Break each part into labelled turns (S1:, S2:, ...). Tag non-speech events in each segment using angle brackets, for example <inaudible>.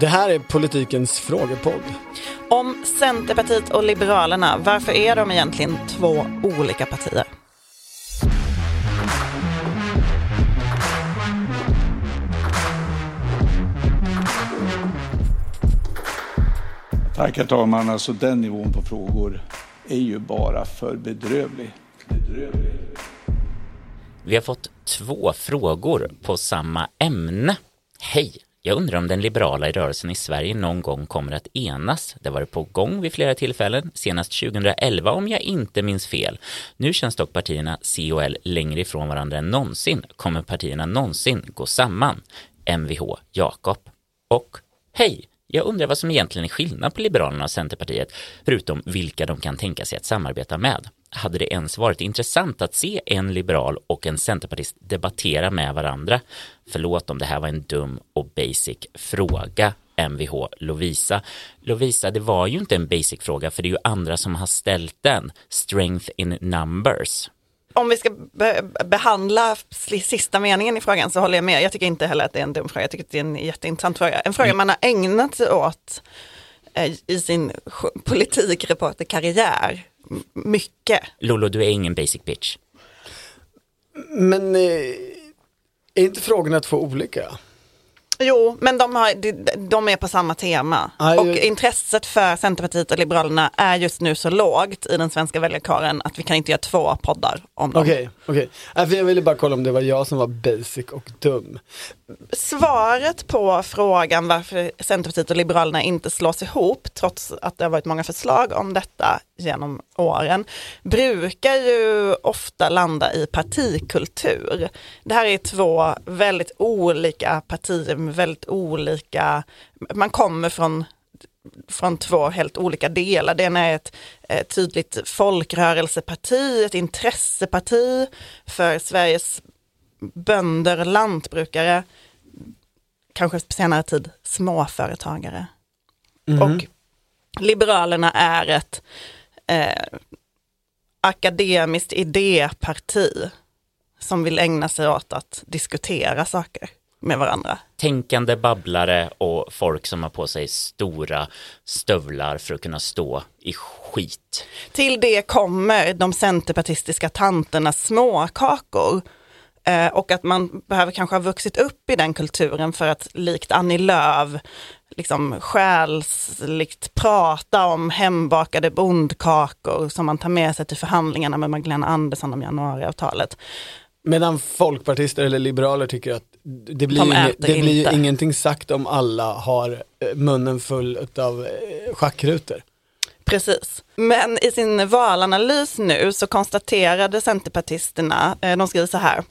S1: Det här är politikens frågepodd.
S2: Om Centerpartiet och Liberalerna, varför är de egentligen två olika partier?
S3: Tack herr talman. Alltså den nivån på frågor är ju bara för bedrövlig. bedrövlig.
S4: Vi har fått två frågor på samma ämne. Hej! Jag undrar om den liberala rörelsen i Sverige någon gång kommer att enas. Det har varit på gång vid flera tillfällen, senast 2011 om jag inte minns fel. Nu känns dock partierna C och L längre ifrån varandra än någonsin. Kommer partierna någonsin gå samman? Mvh Jakob. Och hej! Jag undrar vad som egentligen är skillnad på Liberalerna och Centerpartiet, förutom vilka de kan tänka sig att samarbeta med. Hade det ens varit intressant att se en liberal och en centerpartist debattera med varandra? Förlåt om det här var en dum och basic fråga, Mvh Lovisa. Lovisa, det var ju inte en basic fråga för det är ju andra som har ställt den. Strength in numbers
S2: om vi ska be behandla sista meningen i frågan så håller jag med. Jag tycker inte heller att det är en dum fråga. Jag tycker att det är en jätteintressant fråga. En fråga mm. man har ägnat sig åt eh, i sin politikreporterkarriär. Mycket.
S4: Lolo, du är ingen basic bitch.
S1: Men eh, är inte frågorna två olika?
S2: Jo, men de, har, de är på samma tema. Aj, och intresset för Centerpartiet och Liberalerna är just nu så lågt i den svenska väljarkåren att vi kan inte göra två poddar om dem.
S1: Okej, okay, okay. jag ville bara kolla om det var jag som var basic och dum.
S2: Svaret på frågan varför Centerpartiet och Liberalerna inte slås ihop, trots att det har varit många förslag om detta genom åren, brukar ju ofta landa i partikultur. Det här är två väldigt olika partier väldigt olika, man kommer från från två helt olika delar. Det ena är ett, ett tydligt folkrörelseparti, ett intresseparti för Sveriges bönder, lantbrukare, kanske på senare tid småföretagare. Mm. Och Liberalerna är ett eh, akademiskt idéparti som vill ägna sig åt att diskutera saker med varandra.
S4: Tänkande babblare och folk som har på sig stora stövlar för att kunna stå i skit.
S2: Till det kommer de centerpartistiska tanternas småkakor Eh, och att man behöver kanske ha vuxit upp i den kulturen för att likt Annie Lööf liksom själsligt prata om hembakade bondkakor som man tar med sig till förhandlingarna med Magdalena Andersson om januariavtalet.
S1: Medan folkpartister eller liberaler tycker att det blir, De inge, det blir ju ingenting sagt om alla har eh, munnen full av eh, schackrutor.
S2: Precis. Men i sin valanalys nu så konstaterade Centerpartisterna, de skriver så här,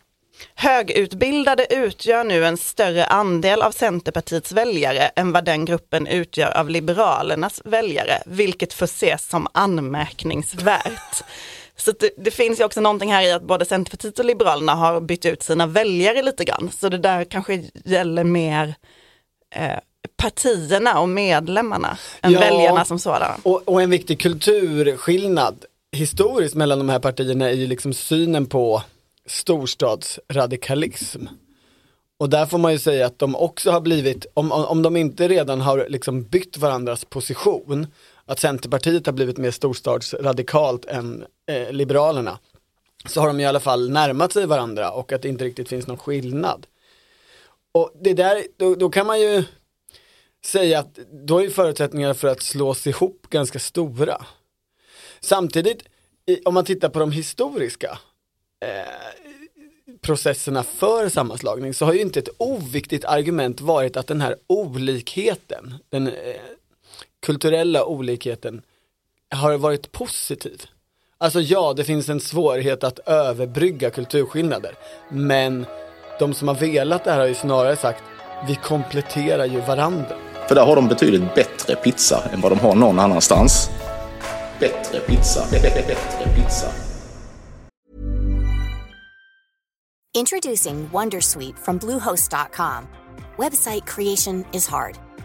S2: Högutbildade utgör nu en större andel av Centerpartiets väljare än vad den gruppen utgör av Liberalernas väljare, vilket får ses som anmärkningsvärt. Så det, det, finns ju också någonting här i att både Centerpartiet och Liberalerna har bytt ut sina väljare lite grann. Så det där kanske gäller mer eh, partierna och medlemmarna än ja, väljarna som sådana.
S1: Och, och en viktig kulturskillnad historiskt mellan de här partierna är ju liksom synen på storstadsradikalism. Och där får man ju säga att de också har blivit, om, om de inte redan har liksom bytt varandras position, att Centerpartiet har blivit mer storstadsradikalt än eh, Liberalerna, så har de i alla fall närmat sig varandra och att det inte riktigt finns någon skillnad. Och det där, då, då kan man ju säga att då är förutsättningarna för att slås ihop ganska stora. Samtidigt, om man tittar på de historiska Eh, processerna för sammanslagning så har ju inte ett oviktigt argument varit att den här olikheten, den eh, kulturella olikheten har varit positiv. Alltså ja, det finns en svårighet att överbrygga kulturskillnader. Men de som har velat det här har ju snarare sagt, vi kompletterar ju varandra.
S5: För där har de betydligt bättre pizza än vad de har någon annanstans. Bättre pizza, bättre pizza.
S6: Introducing Wondersuite from Bluehost.com. Website creation is hard,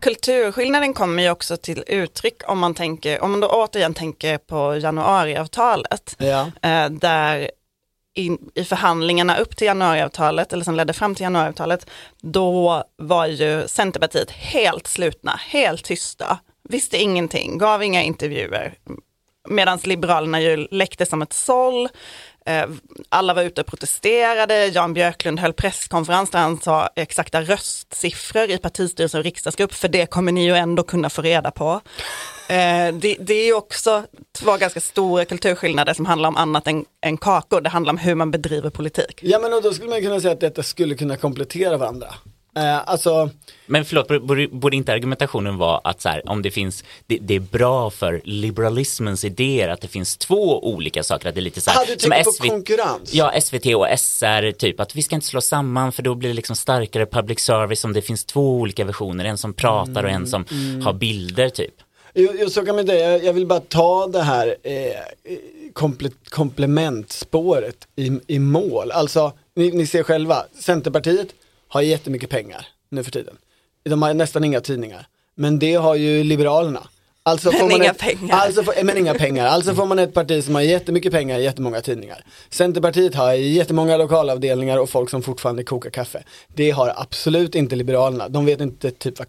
S2: Kulturskillnaden kommer ju också till uttryck om man tänker, om man då återigen tänker på januariavtalet,
S1: Ja.
S2: eh, där in, i förhandlingarna upp till januariavtalet, eller som ledde fram till januariavtalet, då var ju Centerpartiet helt slutna, helt tysta, visste ingenting, gav inga intervjuer. Medan Liberalerna ju läckte som ett såll. Eh, alla var ute och protesterade. Jan Björklund höll presskonferens där han sa exakta röstsiffror i partistyrelse och riksdagsgrupp, för det kommer ni ju ändå kunna få reda på. Eh, det, det är ju också två ganska stora kulturskillnader som handlar om annat än, än kakor. Det handlar om hur man bedriver politik.
S1: Ja men och då skulle man kunna säga att detta skulle kunna komplettera varandra. Eh, alltså,
S4: Men förlåt, borde, borde inte argumentationen vara att så här, om det finns, det, det är bra för liberalismens idéer att det finns två olika saker, att det är lite så här,
S1: ah, du tänker på konkurrens?
S4: Ja, SVT och SR, typ att vi ska inte slå samman för då blir det liksom starkare public service om det finns två olika versioner, en som pratar och en som har bilder typ.
S1: Jo, så kan man säga. Jag, jag vill bara ta det här eh, komple komplementspåret i, i mål. Alltså, ni, ni ser själva, Centerpartiet har jättemycket pengar nu för tiden. De har nästan inga tidningar. Men det har ju Liberalerna. Alltså
S2: Men
S1: får man
S2: inga
S1: ett,
S2: pengar.
S1: Alltså får, men inga pengar. Alltså får man ett parti som har jättemycket pengar, jättemånga tidningar. Centerpartiet har jättemånga lokalavdelningar och folk som fortfarande kokar kaffe. Det har absolut inte Liberalerna. De vet inte typ vad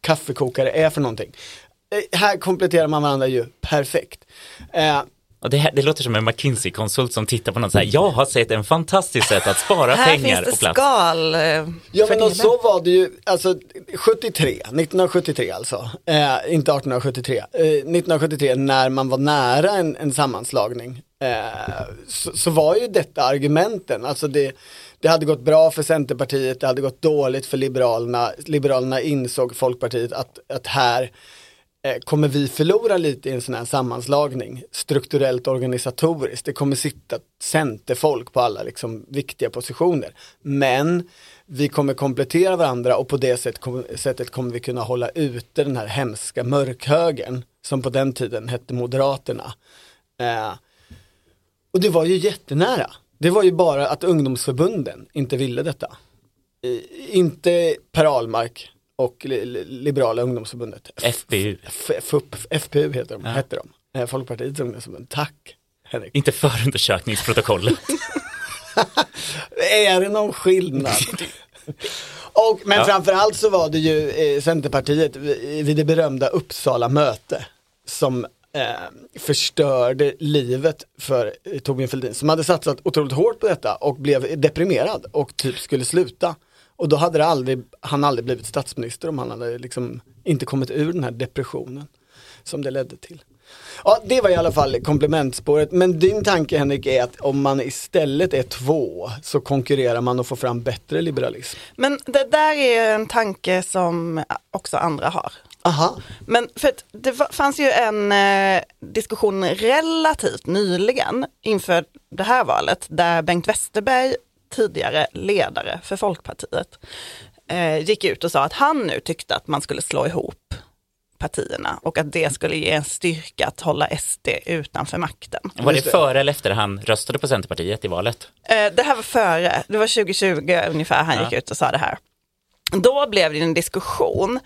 S1: kaffekokare är för någonting. Eh, här kompletterar man varandra ju perfekt. Eh,
S4: Och det, här, det låter som en McKinsey-konsult som tittar på något så här, jag har sett en fantastisk sätt att spara
S2: Här
S4: pengar
S2: finns
S4: och
S2: det
S4: plats.
S2: skal. eh,
S1: Ja men och så var det ju, alltså 73, 1973 alltså, eh, inte 1873, eh, 1973 när man var nära en, en sammanslagning eh, så, så var ju detta argumenten, alltså det, det hade gått bra för Centerpartiet, det hade gått dåligt för Liberalerna, Liberalerna insåg Folkpartiet att, att här Eh, kommer vi förlora lite i en sån här sammanslagning strukturellt organisatoriskt. Det kommer sitta centerfolk på alla liksom, viktiga positioner. Men vi kommer komplettera varandra och på det sätt, kom, sättet kommer vi kunna hålla ute den här hemska mörkhögen som på den tiden hette Moderaterna. Eh, och det var ju jättenära. Det var ju bara att ungdomsförbunden inte ville detta. Inte Per Ahlmark och li- li- Liberala ungdomsförbundet.
S4: FPU.
S1: FPU heter de, hette de. Eh, Folkpartiets ungdomsförbund. Tack Henrik.
S4: Inte förundersökningsprotokollet. <laughs> <laughs>
S1: Är det någon skillnad? <laughs> Och, men
S4: Ja.
S1: framförallt så var det ju eh, Centerpartiet vid vid det berömda Uppsala möte som eh, förstörde livet för eh, Torbjörn Fälldin som hade satsat otroligt hårt på detta och blev deprimerad och typ skulle sluta. Och då hade aldrig, han aldrig blivit statsminister om han hade liksom inte kommit ur den här depressionen som det ledde till. Ja, det var i alla fall komplementspåret. Men din tanke Henrik är att om man istället är två så konkurrerar man och får fram bättre liberalism.
S2: Men det där är en tanke som också andra har.
S1: Aha.
S2: Men för att det fanns ju en eh, diskussion relativt nyligen inför det här valet där Bengt Westerberg, tidigare ledare för Folkpartiet, eh, gick ut och sa att han nu tyckte att man skulle slå ihop partierna och att det skulle ge en styrka att hålla SD utanför makten.
S4: Var det före eller efter han röstade på Centerpartiet i valet?
S2: Eh, det här var före, det var 2020 ungefär han
S4: Ja.
S2: gick ut och sa det här. Då blev det en diskussion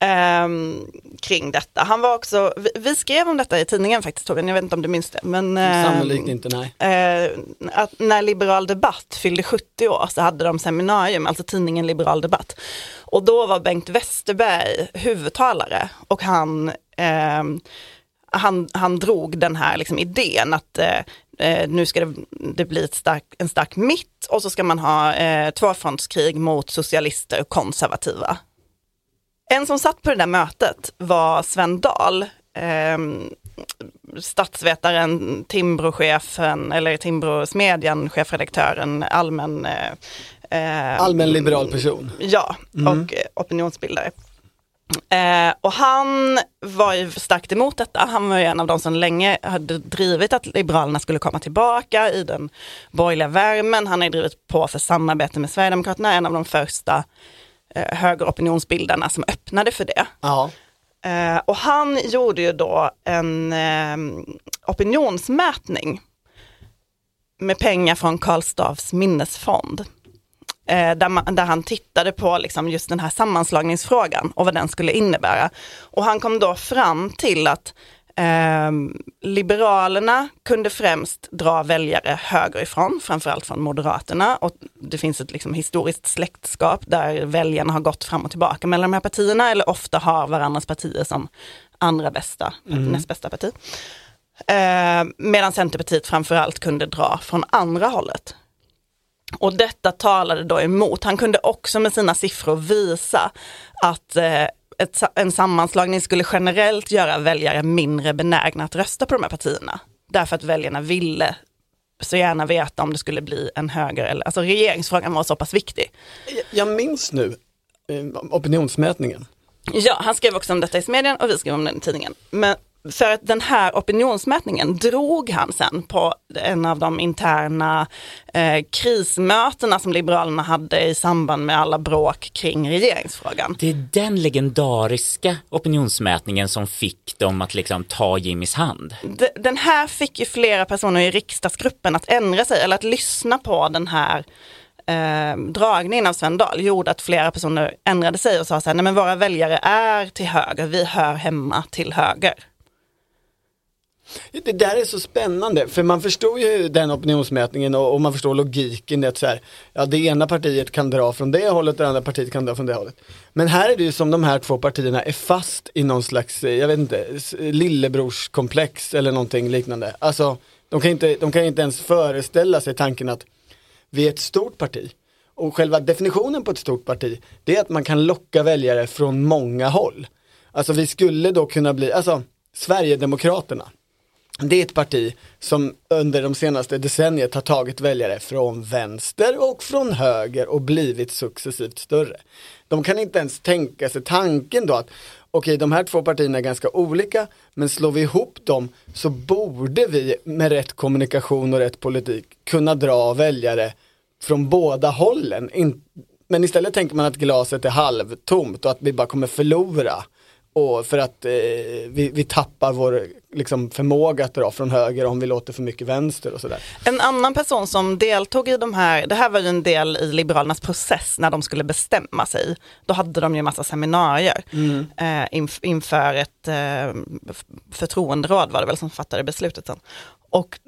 S2: ehm, kring detta. Han var också, vi, vi skrev om detta i tidningen faktiskt Torbjörn, jag vet inte om du minns det. Men, ehm,
S1: Sannolikt inte, nej.
S2: eh, att när Liberal Debatt fyllde 70 år så hade de seminarium, alltså tidningen Liberal Debatt. Och då var Bengt Westerberg huvudtalare och han, ehm, han, han drog den här liksom idén att eh, eh, nu ska det, det bli stark, en stark mitt och så ska man ha eh, tvåfrontskrig mot socialister och konservativa. En som satt på det där mötet var Sven Dahl, eh, statsvetaren, Timbrochefen, eller Timbrosmedjan, chefredaktören, allmän... Eh, eh,
S1: Allmän liberal person.
S2: Ja, och eh, opinionsbildare. Eh, och han var ju starkt emot detta. Han var ju en av de som länge hade drivit att Liberalerna skulle komma tillbaka i den borgerliga värmen. Han har ju drivit på för samarbete med Sverigedemokraterna, en av de första eh, högeropinionsbildarna som öppnade för det.
S1: Ja.
S2: Eh, och han gjorde ju då en eh, opinionsmätning med pengar från Karl Stavs minnesfond. Där, man, där han tittade på liksom just den här sammanslagningsfrågan och vad den skulle innebära. Och han kom då fram till att eh, Liberalerna kunde främst dra väljare högerifrån, framförallt från Moderaterna. Och det finns ett liksom historiskt släktskap där väljarna har gått fram och tillbaka mellan de här partierna eller ofta har varandras partier som andra bästa, näst bästa parti. Eh, medan Centerpartiet framförallt kunde dra från andra hållet. Och detta talade då emot. Han kunde också med sina siffror visa att eh, ett, en sammanslagning skulle generellt göra väljare mindre benägna att rösta på de här partierna. Därför att väljarna ville så gärna veta om det skulle bli en höger eller, alltså regeringsfrågan var så pass viktig.
S1: Jag- Jag minns nu eh, opinionsmätningen.
S2: Ja, han skrev också om detta i smedjan och vi skrev om den i tidningen. Men för att den här opinionsmätningen drog han sen på en av de interna eh, krismötena som Liberalerna hade i samband med alla bråk kring regeringsfrågan.
S4: Det är den legendariska opinionsmätningen som fick dem att liksom ta Jimmys hand.
S2: D- Den här fick ju flera personer i riksdagsgruppen att ändra sig eller att lyssna på den här eh, dragningen av Sven Dahl gjorde att flera personer ändrade sig och sa så här, nej men våra väljare är till höger, vi hör hemma till höger.
S1: Det där är så spännande, för man förstår ju den opinionsmätningen och, och man förstår logiken i att så här, ja det ena partiet kan dra från det hållet, och det andra partiet kan dra från det hållet. Men här är det ju som de här två partierna är fast i någon slags, eh, jag vet inte, lillebrorskomplex eller någonting liknande. Alltså, de kan inte, de kan inte ens föreställa sig tanken att vi är ett stort parti. Och själva definitionen på ett stort parti, det är att man kan locka väljare från många håll. Alltså vi skulle då kunna bli, alltså Sverigedemokraterna, det är ett parti som under de senaste decenniet har tagit väljare från vänster och från höger och blivit successivt större. De kan inte ens tänka sig tanken då att okej, de här två partierna är ganska olika, men slår vi ihop dem så borde vi med rätt kommunikation och rätt politik kunna dra väljare från båda hållen. Men istället tänker man att glaset är halvtomt och att vi bara kommer förlora. Och för att eh, vi, vi tappar vår liksom, förmåga att dra från höger om vi låter för mycket vänster och sådär.
S2: En annan person som deltog i de här, det här var ju en del i Liberalernas process när de skulle bestämma sig. Då hade de ju massa seminarier eh, inf- inför ett eh, förtroenderåd var det väl som fattade beslutet sen. Och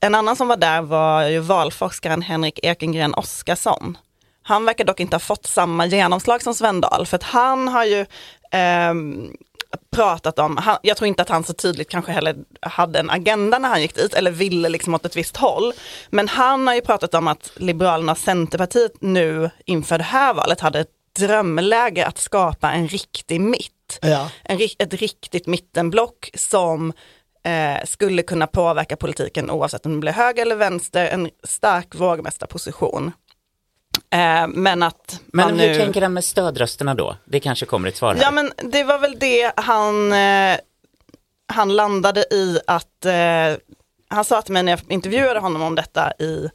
S2: en annan som var där var ju valforskaren Henrik Ekengren Oskarsson. Han verkar dock inte ha fått samma genomslag som Sven Dahl, för att han har ju ehm, pratat om, han, jag tror inte att han så tydligt kanske heller hade en agenda när han gick dit eller ville liksom åt ett visst håll. Men han har ju pratat om att Liberalerna och Centerpartiet nu inför det här valet hade ett drömläge att skapa en riktig mitt.
S1: Ja.
S2: En, ett riktigt mittenblock som eh, skulle kunna påverka politiken oavsett om det blir höger eller vänster, en stark vågmästarposition. Eh, men att
S4: Men
S2: man
S4: hur
S2: nu...
S4: tänker han med stödrösterna då? Det kanske kommer ett svar här.
S2: Ja men det var väl det han, eh, han landade i att, eh, han sa till mig när jag intervjuade honom om detta i,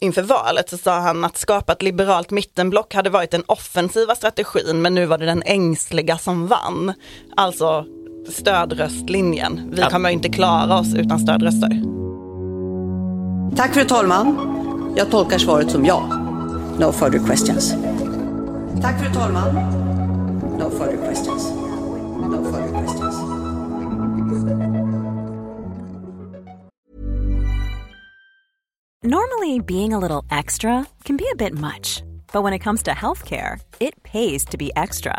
S2: inför valet, så sa han att skapa ett liberalt mittenblock hade varit den offensiva strategin, men nu var det den ängsliga som vann. Alltså stödröstlinjen. Vi kommer inte klara oss utan stödröster.
S7: Tack fru talman. Jag tolkar svaret som ja. No further questions. Tack fru talman. No further questions. No further questions.
S8: Normally, being a little extra can be a bit much, but when it comes to healthcare, it pays to be extra.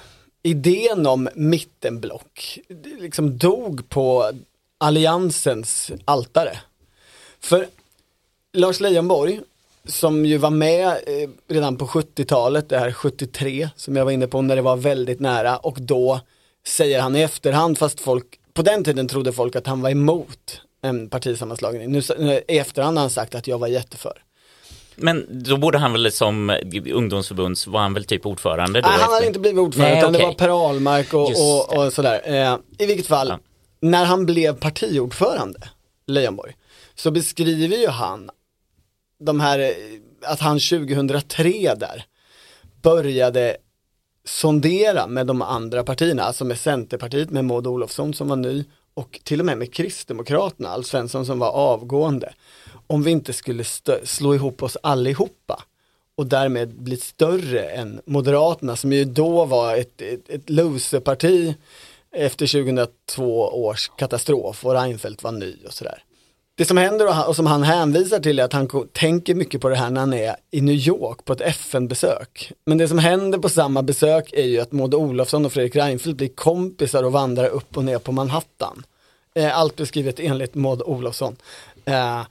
S1: idén om mittenblock liksom dog på alliansens altare. För Lars Leijonborg som ju var med eh, redan på 70-talet, det här 73 som jag var inne på när det var väldigt nära och då säger han i efterhand fast folk, på den tiden trodde folk att han var emot en partisammanslagning. Nu i efterhand har han sagt att jag var jätteför.
S4: Men då borde han väl som ungdomsförbunds, var han väl typ ordförande då?
S1: Nej, han hade inte blivit ordförande
S4: Nej,
S1: utan det
S4: okej.
S1: var Per Ahlmark och, och,
S4: det.
S1: och sådär. Eh, I vilket fall,
S4: Ja.
S1: när han blev partiordförande, Leijonborg, så beskriver ju han de här, eh, att han 2003 där började sondera med de andra partierna, alltså med Centerpartiet, med Maud Olofsson som var ny och till och med med Kristdemokraterna, Alf Svensson som var avgående. Om vi inte skulle slå ihop oss allihopa och därmed bli större än Moderaterna som ju då var ett, ett, ett loserparti efter 2002 års katastrof och Reinfeldt var ny och sådär. Det som händer och, han- och som han hänvisar till är att han tänker mycket på det här när han är i New York på ett FN-besök. Men det som händer på samma besök är ju att Maud Olofsson och Fredrik Reinfeldt blir kompisar och vandrar upp och ner på Manhattan. Eh, Allt beskrivet enligt Maud Olofsson. Eh,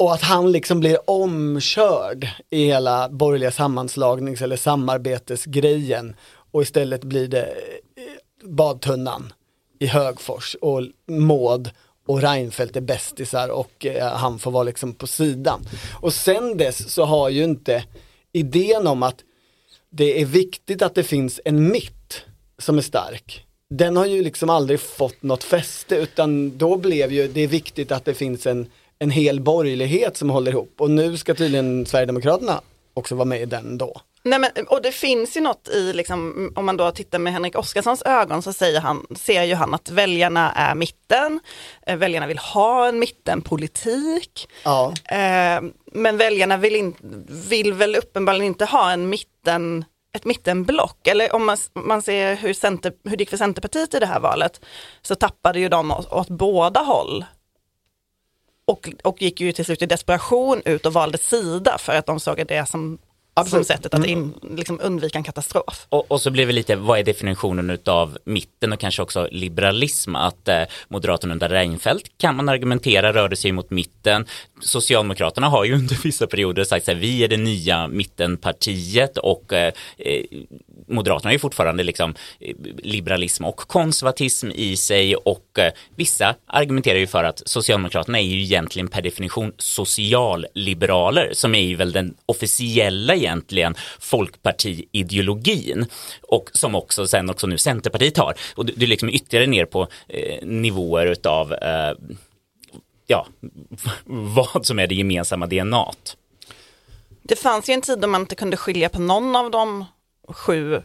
S1: och att han liksom blir omkörd i hela borgerliga sammanslagnings eller samarbetesgrejen och istället blir det eh, badtunnan i Högfors och Maud och Reinfeldt är bästisar och eh, han får vara liksom på sidan. Och sen dess så har ju inte idén om att det är viktigt att det finns en mitt som är stark. Den har ju liksom aldrig fått något fäste utan då blev ju det är viktigt att det finns en, en hel borgerlighet som håller ihop och nu ska tydligen Sverigedemokraterna också vara med i den då.
S2: Nej, men, och det finns ju något i, liksom, om man då tittar med Henrik Oskarssons ögon så säger han, ser ju han att väljarna är mitten, eh, väljarna vill ha en mittenpolitik,
S1: Ja.
S2: eh, men väljarna vill, in, vill väl uppenbarligen inte ha en mitten, ett mittenblock. Eller om man, man ser hur, center, hur det gick för Centerpartiet i det här valet, så tappade ju de åt, åt båda håll. Och, och gick ju till slut i desperation ut och valde sida för att de såg det som, som sättet att in, liksom undvika en katastrof.
S4: Och, och så blir det lite, vad är definitionen utav mitten och kanske också liberalism? Att eh, Moderaterna under Reinfeldt kan man argumentera rörde sig mot mitten. Socialdemokraterna har ju <laughs> under vissa perioder sagt att vi är det nya mittenpartiet och eh, eh Moderaterna har ju fortfarande liksom eh, liberalism och konservatism i sig och eh, vissa argumenterar ju för att Socialdemokraterna är ju egentligen per definition socialliberaler som är ju väl den officiella egentligen folkpartiideologin och som också sen också nu Centerpartiet har. Och du, du liksom ytterligare ner på eh, nivåer utav eh, ja, <laughs> vad som är det gemensamma DNAt.
S2: Det fanns ju en tid då man inte kunde skilja på någon av de sju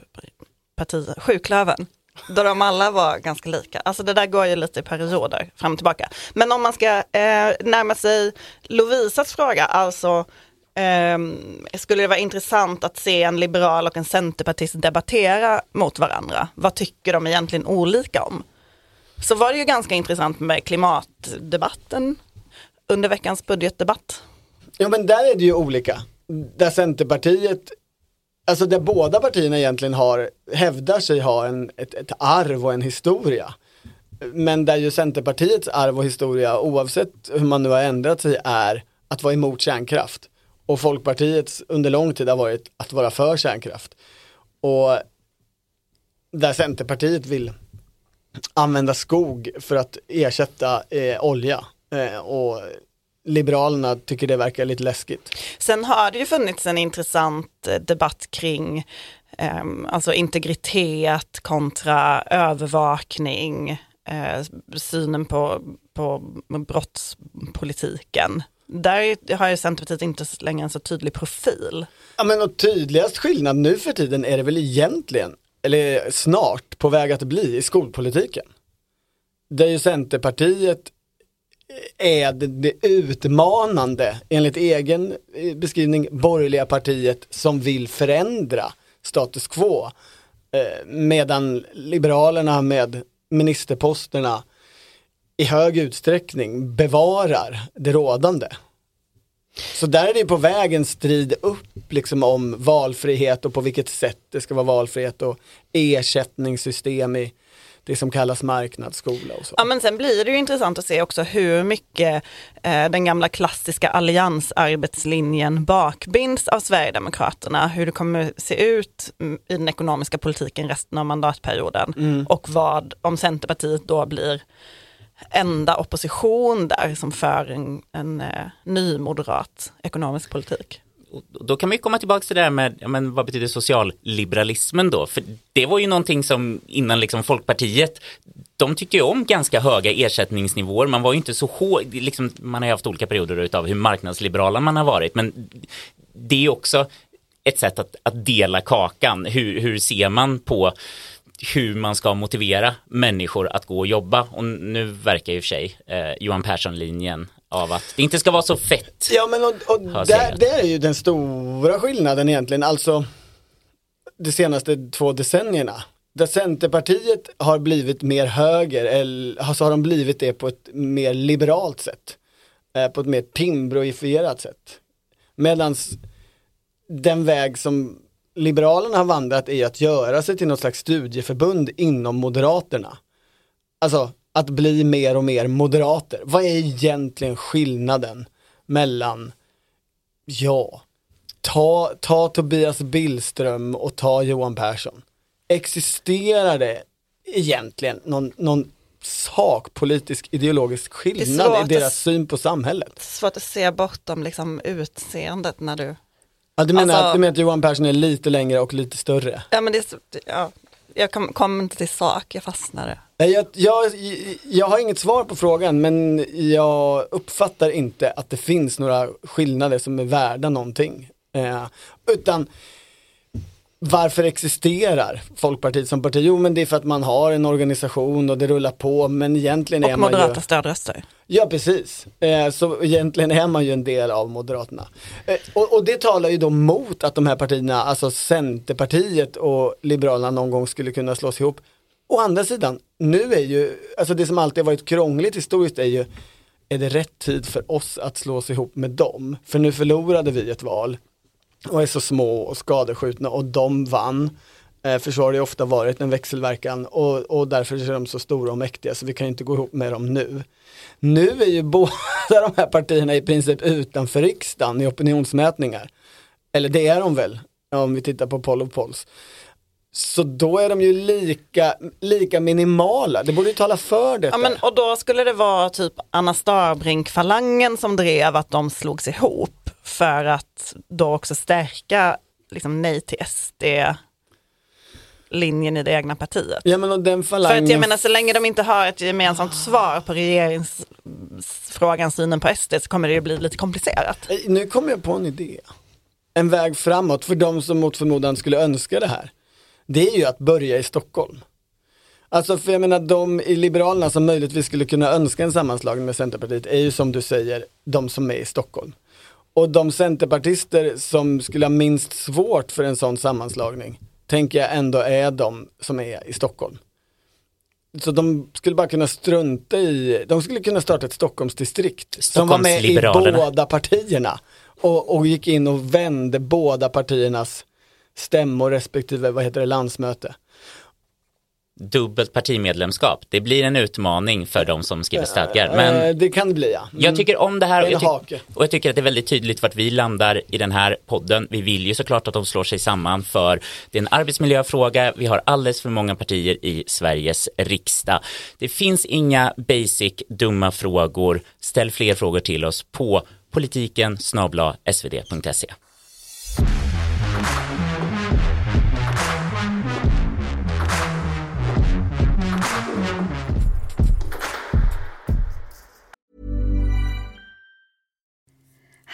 S2: partier, sjuklövern. Då de alla var ganska lika. Alltså det där går ju lite i perioder fram och tillbaka. Men om man ska eh, närma sig Lovisas fråga, alltså eh, skulle det vara intressant att se en liberal och en centerpartist debattera mot varandra. Vad tycker de egentligen olika om? Så var det ju ganska intressant med klimatdebatten under veckans budgetdebatt.
S1: Ja men där är det ju olika. Där Centerpartiet, alltså där båda partierna egentligen har, hävdar sig ha en, ett, ett arv och en historia. Men där ju Centerpartiets arv och historia, oavsett hur man nu har ändrat sig, är att vara emot kärnkraft. Och Folkpartiets under lång tid har varit att vara för kärnkraft. Och där Centerpartiet vill använda skog för att ersätta eh, olja. Eh, och Liberalerna tycker det verkar lite läskigt.
S2: Sen har det ju funnits en intressant eh, debatt kring ehm, alltså integritet kontra övervakning, eh, synen på, på brottspolitiken. Där har ju Centerpartiet inte längre en så tydlig profil.
S1: Ja men och tydligast skillnad nu för tiden är det väl egentligen, eller snart på väg att bli i skolpolitiken. Där ju Centerpartiet eh, är det, det utmanande, enligt egen eh, beskrivning, borgerliga partiet som vill förändra status quo. Eh, medan Liberalerna med ministerposterna i hög utsträckning bevarar det rådande. Så där är det på väg en strid upp liksom om valfrihet och på vilket sätt det ska vara valfrihet och ersättningssystem i det som kallas marknadsskola och så.
S2: Ja men sen blir det ju intressant att se också hur mycket eh, den gamla klassiska alliansarbetslinjen bakbinds av Sverigedemokraterna, hur det kommer se ut i den ekonomiska politiken resten av mandatperioden
S1: Mm.
S2: och vad, om Centerpartiet då blir enda opposition där som för en, en eh, ny moderat ekonomisk politik.
S4: Då kan vi komma tillbaka till det här med, ja, men vad betyder socialliberalismen då? För det var ju någonting som innan liksom Folkpartiet, de tyckte ju om ganska höga ersättningsnivåer. Man var ju inte så hård, liksom, man har ju haft olika perioder utav hur marknadsliberala man har varit, men det är också ett sätt att, att dela kakan. Hur, hur ser man på hur man ska motivera människor att gå och jobba? Och nu verkar ju för sig eh, Johan Persson-linjen av att det inte ska vara så fett.
S1: Ja men och, och där, det är ju den stora skillnaden egentligen, alltså de senaste två decennierna. Där Centerpartiet har blivit mer höger, eller så har de blivit det på ett mer liberalt sätt. Eh, på ett mer timbroifierat sätt. Medans den väg som Liberalerna har vandrat är att göra sig till något slags studieförbund inom Moderaterna. Alltså att bli mer och mer moderater. Vad är egentligen skillnaden mellan, ja, ta, ta Tobias Billström och ta Johan Persson. Existerar det egentligen någon, någon sakpolitisk ideologisk skillnad i
S2: att-
S1: deras syn på samhället?
S2: Svårt att se bortom liksom utseendet när du
S1: Ja, du, menar,
S2: Alltså-
S1: du menar att Johan Persson är lite längre och lite större?
S2: Ja men det är ja, jag kom, kom inte till sak, jag fastnade.
S1: Nej, jag, jag, jag har inget svar på frågan men jag uppfattar inte att det finns några skillnader som är värda någonting. Eh, utan varför existerar Folkpartiet som parti? Jo men det är för att man har en organisation och det rullar på men egentligen är
S2: Och
S1: man
S2: moderata
S1: ju
S2: stödröster.
S1: Ja precis, eh, så egentligen är man ju en del av Moderaterna. Eh, och, och det talar ju då mot att de här partierna, alltså Centerpartiet och Liberalerna någon gång skulle kunna slås ihop. Å andra sidan, nu är ju, alltså det som alltid har varit krångligt historiskt är ju, är det rätt tid för oss att slås ihop med dem? För nu förlorade vi ett val och är så små och skadeskjutna och de vann. Eh, för så har det ofta varit en växelverkan och, och därför är de så stora och mäktiga så vi kan ju inte gå ihop med dem nu. Nu är ju <laughs> båda de här partierna i princip utanför riksdagen i opinionsmätningar. Eller det är de väl, om vi tittar på poll of polls. Så då är de ju lika, lika minimala, det borde ju tala för detta.
S2: Ja, men, och då skulle det vara typ Anna Starbrink-falangen som drev att de slogs ihop för att då också stärka liksom, nej till SD-linjen i det egna partiet.
S1: Ja men och den
S2: För
S1: falangen...
S2: att jag menar så länge de inte har ett gemensamt svar på regeringsfrågan, synen på SD, så kommer det ju bli lite komplicerat.
S1: Eh, Nu kommer jag på en idé. En väg framåt för de som mot förmodan skulle önska det här. Det är ju att börja i Stockholm. Alltså för jag menar de i Liberalerna som möjligtvis skulle kunna önska en sammanslagning med Centerpartiet är ju som du säger de som är i Stockholm. Och de centerpartister som skulle ha minst svårt för en sån sammanslagning tänker jag ändå är de som är i Stockholm. Så de skulle bara kunna strunta i, de skulle kunna starta ett Stockholmsdistrikt som var med i båda partierna och, och gick in och vände båda partiernas stämmor respektive, vad heter det, landsmöte.
S4: Dubbelt partimedlemskap, det blir en utmaning för de som skriver stadgar. Men
S1: Eh, det kan det bli ja. Mm.
S4: Jag tycker om det här och jag,
S1: hake.
S4: och jag tycker att det är väldigt tydligt vart vi landar i den här podden. Vi vill ju såklart att de slår sig samman för det är en arbetsmiljöfråga. Vi har alldeles för många partier i Sveriges riksdag. Det finns inga basic dumma frågor. Ställ fler frågor till oss på politiken snabla svd.se.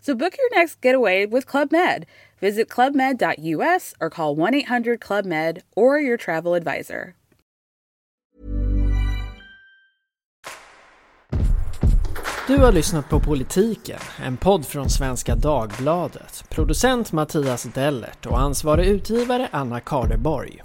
S9: So book your next getaway with Club Med. Visit clubmed.us or call 1-800-CLUB-MED or your travel advisor.
S10: Du har lyssnat på Politiken, en podd från Svenska Dagbladet. Producent Mattias Dellert och ansvarig utgivare Anna Kardeborg.